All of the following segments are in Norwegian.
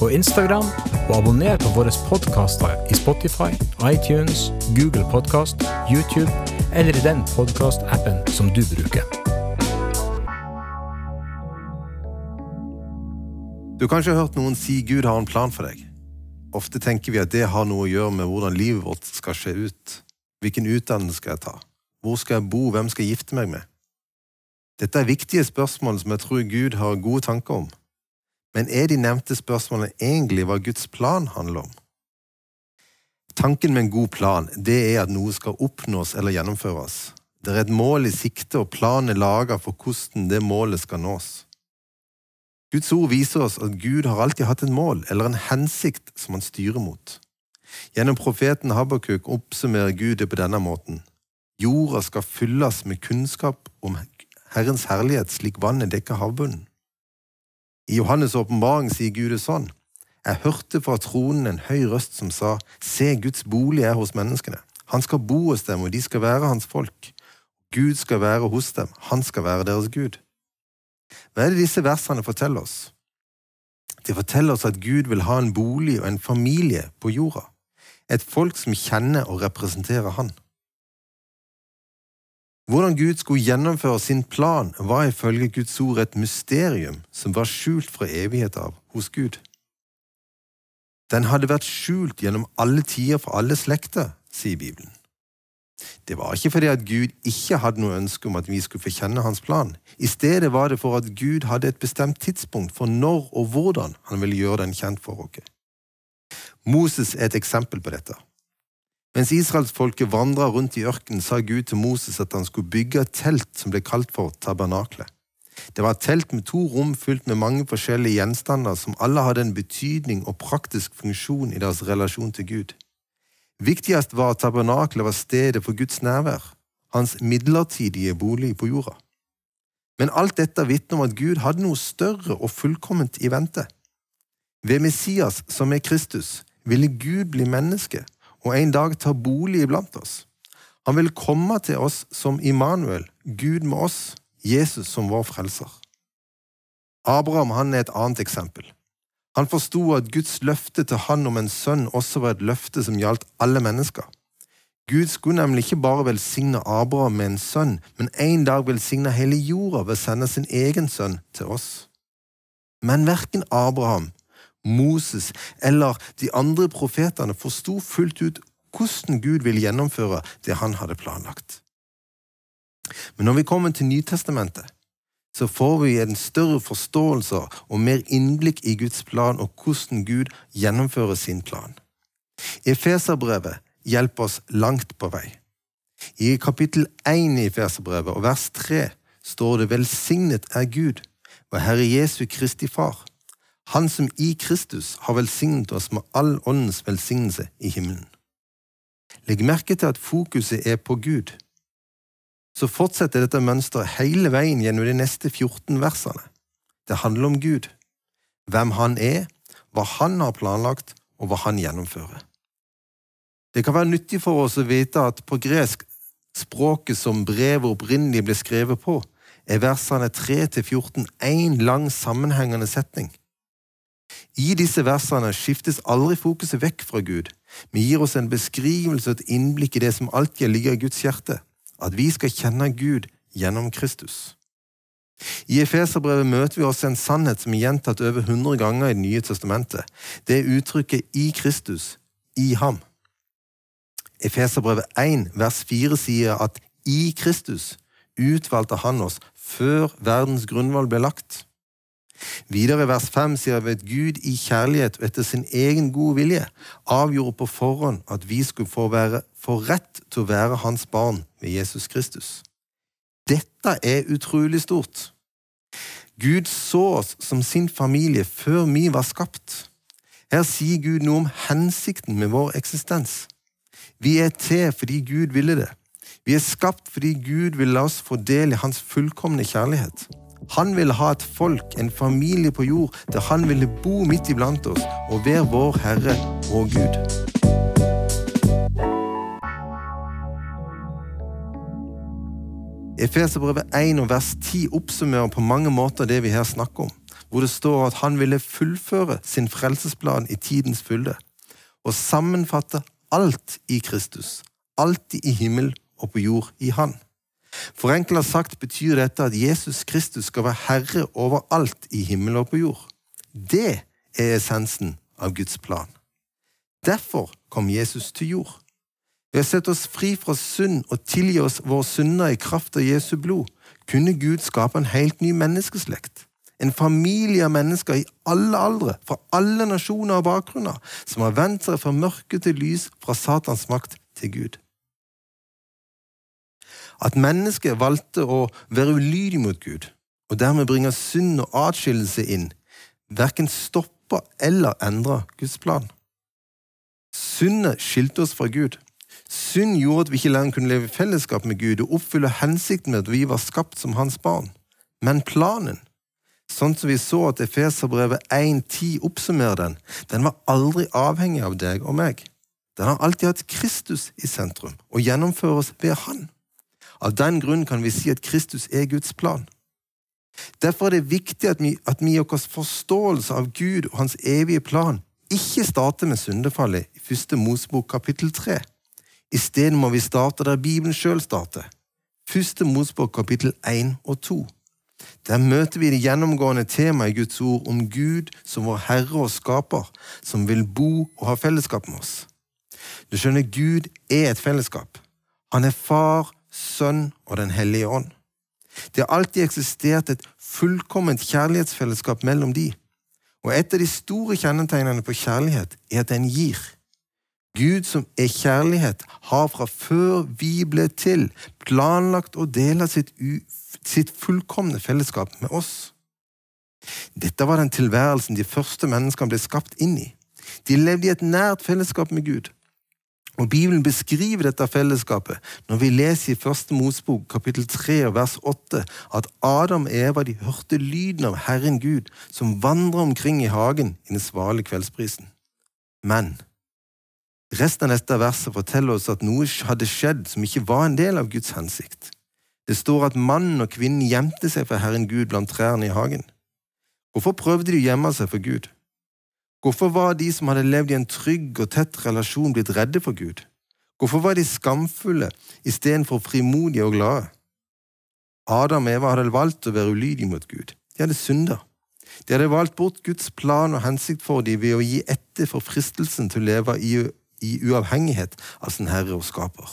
og Instagram, og abonner på våre podkaster i Spotify, iTunes, Google Podkast, YouTube eller i den podkastappen som du bruker. Du har kanskje hørt noen si Gud har en plan for deg. Ofte tenker vi at det har noe å gjøre med hvordan livet vårt skal se ut. Hvilken utdannelse skal jeg ta? Hvor skal jeg bo? Hvem skal jeg gifte meg med? Dette er viktige spørsmål som jeg tror Gud har gode tanker om. Men er de nevnte spørsmålene egentlig hva Guds plan handler om? Tanken med en god plan det er at noe skal oppnås eller gjennomføres. Det er et mål i sikte, og planen er laga for hvordan det målet skal nås. Guds ord viser oss at Gud har alltid hatt et mål eller en hensikt som han styrer mot. Gjennom profeten Habakuk oppsummerer Gud det på denne måten. Jorda skal fylles med kunnskap om Herrens herlighet slik vannet dekker havbunnen. I Johannes' åpenbaring sier Gud det sånn. Jeg hørte fra tronen en høy røst som sa, Se, Guds bolig er hos menneskene. Han skal bo hos dem, og de skal være hans folk. Gud skal være hos dem, han skal være deres Gud. Hva er det disse versene forteller oss? De forteller oss at Gud vil ha en bolig og en familie på jorda, et folk som kjenner og representerer Han. Hvordan Gud skulle gjennomføre sin plan, var ifølge Guds ord et mysterium som var skjult fra evighet av hos Gud. Den hadde vært skjult gjennom alle tider for alle slekter, sier Bibelen. Det var ikke fordi at Gud ikke hadde noe ønske om at vi skulle forkjenne hans plan. I stedet var det for at Gud hadde et bestemt tidspunkt for når og hvordan han ville gjøre den kjent for oss. Moses er et eksempel på dette. Mens israelsfolket vandra rundt i ørkenen, sa Gud til Moses at han skulle bygge et telt som ble kalt for tabernaklet. Det var et telt med to rom fylt med mange forskjellige gjenstander som alle hadde en betydning og praktisk funksjon i deres relasjon til Gud. Viktigst var at tabernaklet var stedet for Guds nærvær, hans midlertidige bolig på jorda. Men alt dette vitner om at Gud hadde noe større og fullkomment i vente. Ved Messias, som er Kristus, ville Gud bli menneske og en dag ta bolig iblant oss. Han vil komme til oss som Immanuel, Gud med oss, Jesus som vår frelser. Abraham han er et annet eksempel. Han forsto at Guds løfte til han om en sønn også var et løfte som gjaldt alle mennesker. Gud skulle nemlig ikke bare velsigne Abraham med en sønn, men en dag velsigne hele jorda ved å sende sin egen sønn til oss. Men verken Abraham, Moses eller de andre profetene forsto fullt ut hvordan Gud ville gjennomføre det han hadde planlagt. Men når vi kommer til Nytestamentet, så får vi en større forståelse og mer innblikk i Guds plan og hvordan Gud gjennomfører sin plan. Efeserbrevet hjelper oss langt på vei. I kapittel 1 i Efeserbrevet og vers 3 står det Velsignet er Gud, vår Herre Jesu Kristi Far, Han som i Kristus har velsignet oss med all åndens velsignelse i himmelen. Legg merke til at fokuset er på Gud så fortsetter dette mønsteret hele veien gjennom de neste 14 versene. Det handler om Gud, hvem Han er, hva Han har planlagt, og hva Han gjennomfører. Det kan være nyttig for oss å vite at på gresk, språket som brevet opprinnelig ble skrevet på, er versene 3–14 én lang sammenhengende setning. I disse versene skiftes aldri fokuset vekk fra Gud, men gir oss en beskrivelse og et innblikk i det som alltid ligger i Guds hjerte at vi skal kjenne Gud gjennom Kristus. I Efeserbrevet møter vi også en sannhet som er gjentatt over 100 ganger i Det nye testamentet. Det er uttrykket 'i Kristus', 'i ham'. Efeserbrevet 1 vers 4 sier at 'i Kristus' utvalgte han oss før verdens grunnvoll ble lagt. Videre i vers 5 sier vi at Gud i kjærlighet og etter sin egen gode vilje avgjorde på forhånd at vi skulle få, være, få rett til å være hans barn ved Jesus Kristus. Dette er utrolig stort. Gud så oss som sin familie før vi var skapt. Her sier Gud noe om hensikten med vår eksistens. Vi er til fordi Gud ville det. Vi er skapt fordi Gud vil la oss få del i hans fullkomne kjærlighet. Han ville ha et folk, en familie på jord, der han ville bo midt iblant oss og være vår Herre og Gud. Efeserbrevet 1 og vers 10 oppsummerer på mange måter det vi her snakker om, hvor det står at han ville fullføre sin frelsesplan i tidens fylde, og sammenfatte alt i Kristus, alltid i himmel og på jord i Han. Forenkla sagt betyr dette at Jesus Kristus skal være herre over alt i himmel og på jord. Det er essensen av Guds plan. Derfor kom Jesus til jord. Ved å sette oss fri fra synd og tilgi oss våre synder i kraft av Jesu blod, kunne Gud skape en helt ny menneskeslekt. En familie av mennesker i alle aldre, fra alle nasjoner og bakgrunner, som har vendt seg fra mørke til lys, fra Satans makt til Gud. At mennesket valgte å være ulydig mot Gud, og dermed bringe synd og atskillelse inn, verken stoppa eller endra Guds plan. Syndet skilte oss fra Gud. Synd gjorde at vi ikke lenger kunne leve i fellesskap med Gud og oppfylle hensikten med at vi var skapt som hans barn. Men planen, sånn som vi så at Efeserbrevet 1.10 oppsummerer den, den var aldri avhengig av deg og meg. Den har alltid hatt Kristus i sentrum og gjennomføres ved Han. Av den grunn kan vi si at Kristus er Guds plan. Derfor er det viktig at vi, at vi i vår forståelse av Gud og hans evige plan ikke starter med syndefallet i første Mosebok kapittel 3. Isteden må vi starte der Bibelen sjøl starter. Første Mosebok kapittel 1 og 2. Der møter vi det gjennomgående temaet i Guds ord om Gud som vår Herre og Skaper, som vil bo og ha fellesskap med oss. Du skjønner, Gud er et fellesskap. Han er far, Sønn og Den hellige ånd. Det har alltid eksistert et fullkomment kjærlighetsfellesskap mellom de, og et av de store kjennetegnene på kjærlighet er at den gir. Gud som er kjærlighet, har fra før vi ble til, planlagt å dele sitt, sitt fullkomne fellesskap med oss. Dette var den tilværelsen de første menneskene ble skapt inn i. De levde i et nært fellesskap med Gud. Og Bibelen beskriver dette fellesskapet når vi leser i Første Mosebok kapittel 3 vers 8 at Adam og Eva de hørte lyden av Herren Gud som vandra omkring i hagen i den svale kveldsprisen. Men resten av dette verset forteller oss at noe hadde skjedd som ikke var en del av Guds hensikt. Det står at mannen og kvinnen gjemte seg for Herren Gud blant trærne i hagen. Hvorfor prøvde de å gjemme seg for Gud? Hvorfor var de som hadde levd i en trygg og tett relasjon, blitt redde for Gud? Hvorfor var de skamfulle istedenfor frimodige og glade? Adam og Eva hadde valgt å være ulydige mot Gud. De hadde synda. De hadde valgt bort Guds plan og hensikt for dem ved å gi etter for fristelsen til å leve i, i uavhengighet av sin Herre og Skaper.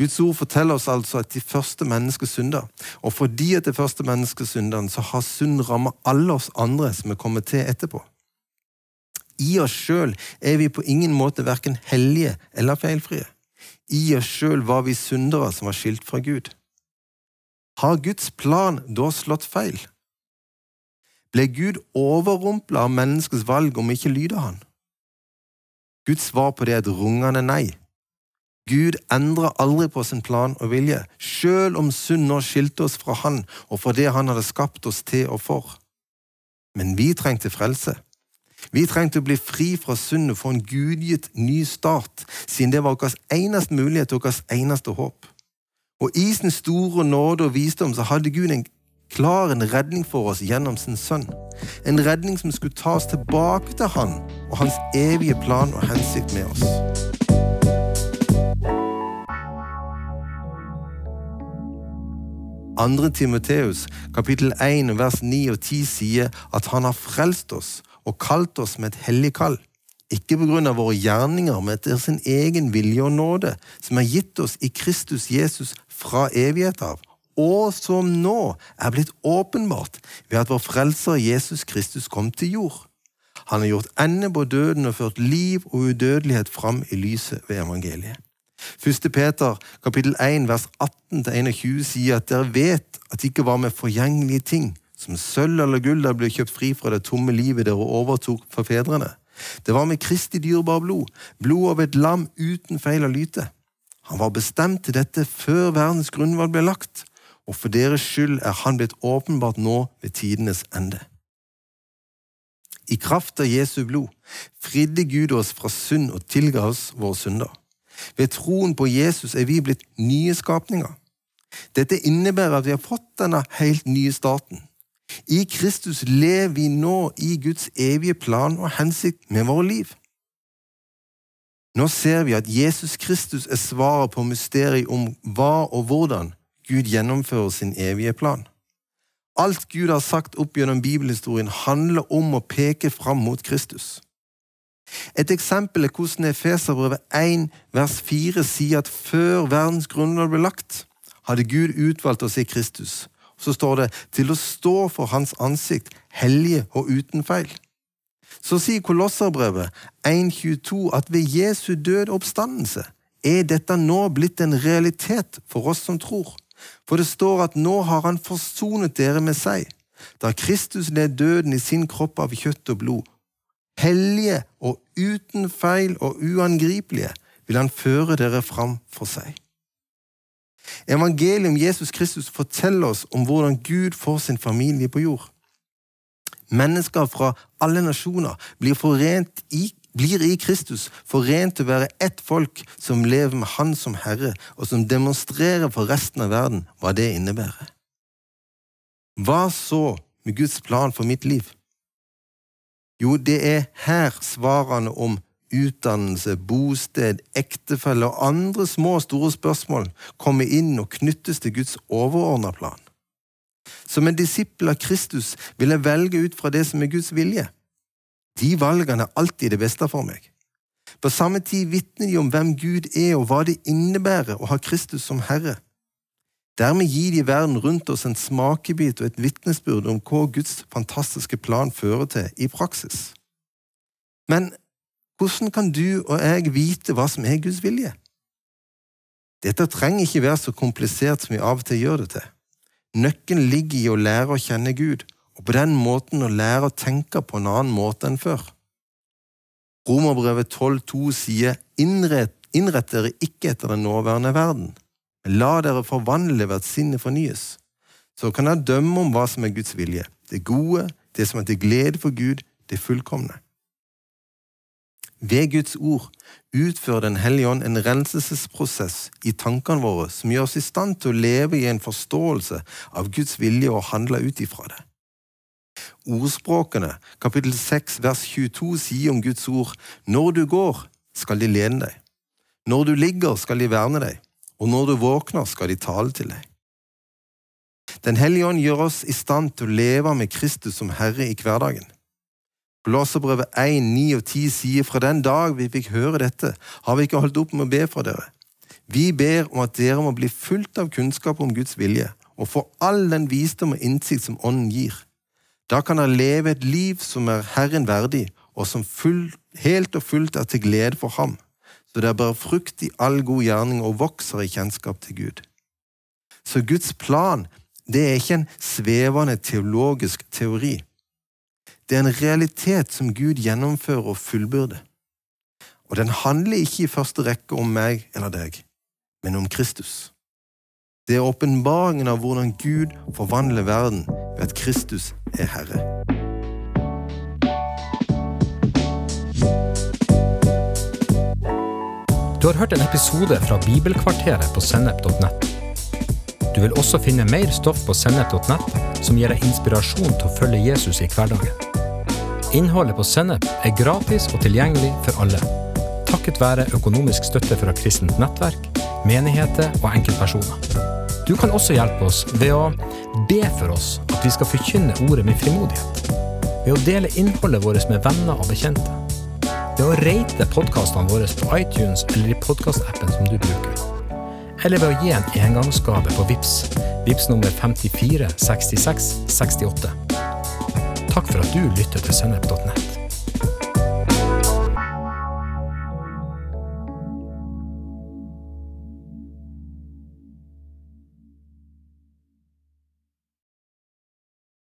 Guds ord forteller oss altså at de første mennesker synder, og fordi at det første mennesket synder, så har synd rammet alle oss andre som er kommet til etterpå. I oss sjøl er vi på ingen måte verken hellige eller feilfrie. I oss sjøl var vi syndere som var skilt fra Gud. Har Guds plan da slått feil? Ble Gud overrumpla av menneskets valg om ikke lyde han? Guds svar på det er et rungende nei. Gud endrer aldri på sin plan og vilje, sjøl om synd nå skilte oss fra Han og fra det Han hadde skapt oss til og for. Men vi trengte frelse. Vi trengte å bli fri fra synd og få en gudgitt ny start, siden det var vår eneste mulighet og vårt eneste håp. Og i sin store nåde og visdom så hadde Gud en klar en redning for oss gjennom sin sønn. En redning som skulle ta oss tilbake til Han og hans evige plan og hensikt med oss. Andre Timoteus, kapittel 1, vers 9 og 10 sier at han har frelst oss og kalt oss med et hellig kall, ikke på grunn av våre gjerninger, men etter sin egen vilje og nåde, som er gitt oss i Kristus Jesus fra evighet av, og som nå er blitt åpenbart ved at vår Frelser Jesus Kristus kom til jord. Han har gjort ende på døden og ført liv og udødelighet fram i lyset ved evangeliet. 1. Peter kapittel 1 vers 18-21 sier at dere vet at det ikke var med forgjengelige ting, som sølv eller gull der ble kjøpt fri fra det tomme livet dere overtok for fedrene. Det var med Kristi dyrebare blod, blod av et lam uten feil og lyte. Han var bestemt til dette før verdens grunnvalg ble lagt, og for deres skyld er han blitt åpenbart nå ved tidenes ende. I kraft av Jesu blod fridde Gud oss fra synd og tilga oss våre synder. Ved troen på Jesus er vi blitt nye skapninger. Dette innebærer at vi har fått denne helt nye starten. I Kristus lever vi nå i Guds evige plan og hensikt med våre liv. Nå ser vi at Jesus Kristus er svaret på mysteriet om hva og hvordan Gud gjennomfører sin evige plan. Alt Gud har sagt opp gjennom bibelhistorien, handler om å peke fram mot Kristus. Et eksempel er hvordan Efeserbrevet 1 vers 4 sier at før verdens grunnlag ble lagt, hadde Gud utvalgt oss i Kristus. Så står det 'til å stå for Hans ansikt, hellige og uten feil'. Så sier Kolosserbrevet 1.22 at ved Jesu død oppstandelse er dette nå blitt en realitet for oss som tror. For det står at nå har han forsonet dere med seg, da Kristus led døden i sin kropp av kjøtt og blod. Hellige og uten feil og uangripelige vil han føre dere fram for seg. Evangeliet om Jesus Kristus forteller oss om hvordan Gud får sin familie på jord. Mennesker fra alle nasjoner blir i blir i Kristus forent til å være ett folk som lever med Han som Herre, og som demonstrerer for resten av verden hva det innebærer. Hva så med Guds plan for mitt liv? Jo, det er her svarene om utdannelse, bosted, ektefelle og andre små og store spørsmål kommer inn og knyttes til Guds overordna plan. Som en disippel av Kristus vil jeg velge ut fra det som er Guds vilje. De valgene er alltid det beste for meg. På samme tid vitner de om hvem Gud er, og hva det innebærer å ha Kristus som Herre. Dermed gir de verden rundt oss en smakebit og et vitnesbyrd om hva Guds fantastiske plan fører til i praksis. Men hvordan kan du og jeg vite hva som er Guds vilje? Dette trenger ikke være så komplisert som vi av og til gjør det til. Nøkkelen ligger i å lære å kjenne Gud og på den måten å lære å tenke på en annen måte enn før. Romerbrevet 12,2 sier innrett, innrett dere ikke etter den nåværende verden, men la dere forvandle at sinnet fornyes. Så kan dere dømme om hva som er Guds vilje, det gode, det som er til glede for Gud, det fullkomne. Ved Guds ord utfører Den hellige ånd en renselsesprosess i tankene våre som gjør oss i stand til å leve i en forståelse av Guds vilje og handle ut ifra det. Ordspråkene, kapittel 6, vers 22, sier om Guds ord, Når du går, skal de lene deg. Når du ligger, skal de verne deg, og når du våkner, skal de tale til deg. Den hellige ånd gjør oss i stand til å leve med Kristus som Herre i hverdagen. Blåserbrevet 1, 9 og 10 sier fra den dag vi fikk høre dette, har vi ikke holdt opp med å be for dere. Vi ber om at dere må bli fullt av kunnskap om Guds vilje, og få all den visdom og innsikt som Ånden gir da kan dere leve et liv som er Herren verdig, og som full, helt og fullt er til glede for ham, så dere bærer frukt i all god gjerning og vokser i kjennskap til Gud. Så Guds plan det er ikke en svevende teologisk teori. Det er en realitet som Gud gjennomfører og fullbyrder. Og den handler ikke i første rekke om meg eller deg, men om Kristus. Det er åpenbaringen av hvordan Gud forvandler verden ved at Kristus er Herre. Du har hørt en episode fra Bibelkvarteret på sennep.nett. Du vil også finne mer stoff på sennep.nett som gir deg inspirasjon til å følge Jesus i hverdagen. Innholdet på Sennep er gratis og tilgjengelig for alle, takket være økonomisk støtte fra kristent nettverk, menigheter og enkeltpersoner. Du kan også hjelpe oss ved å be for oss at vi skal forkynne ordet med frimodighet. Ved å dele innholdet vårt med venner og bekjente. Ved å rate podkastene våre på iTunes eller i podkastappen som du bruker. Eller ved å gi en engangsgave på VIPS, VIPS nummer 54 66 68. Takk for at du lytter til sennep.nett.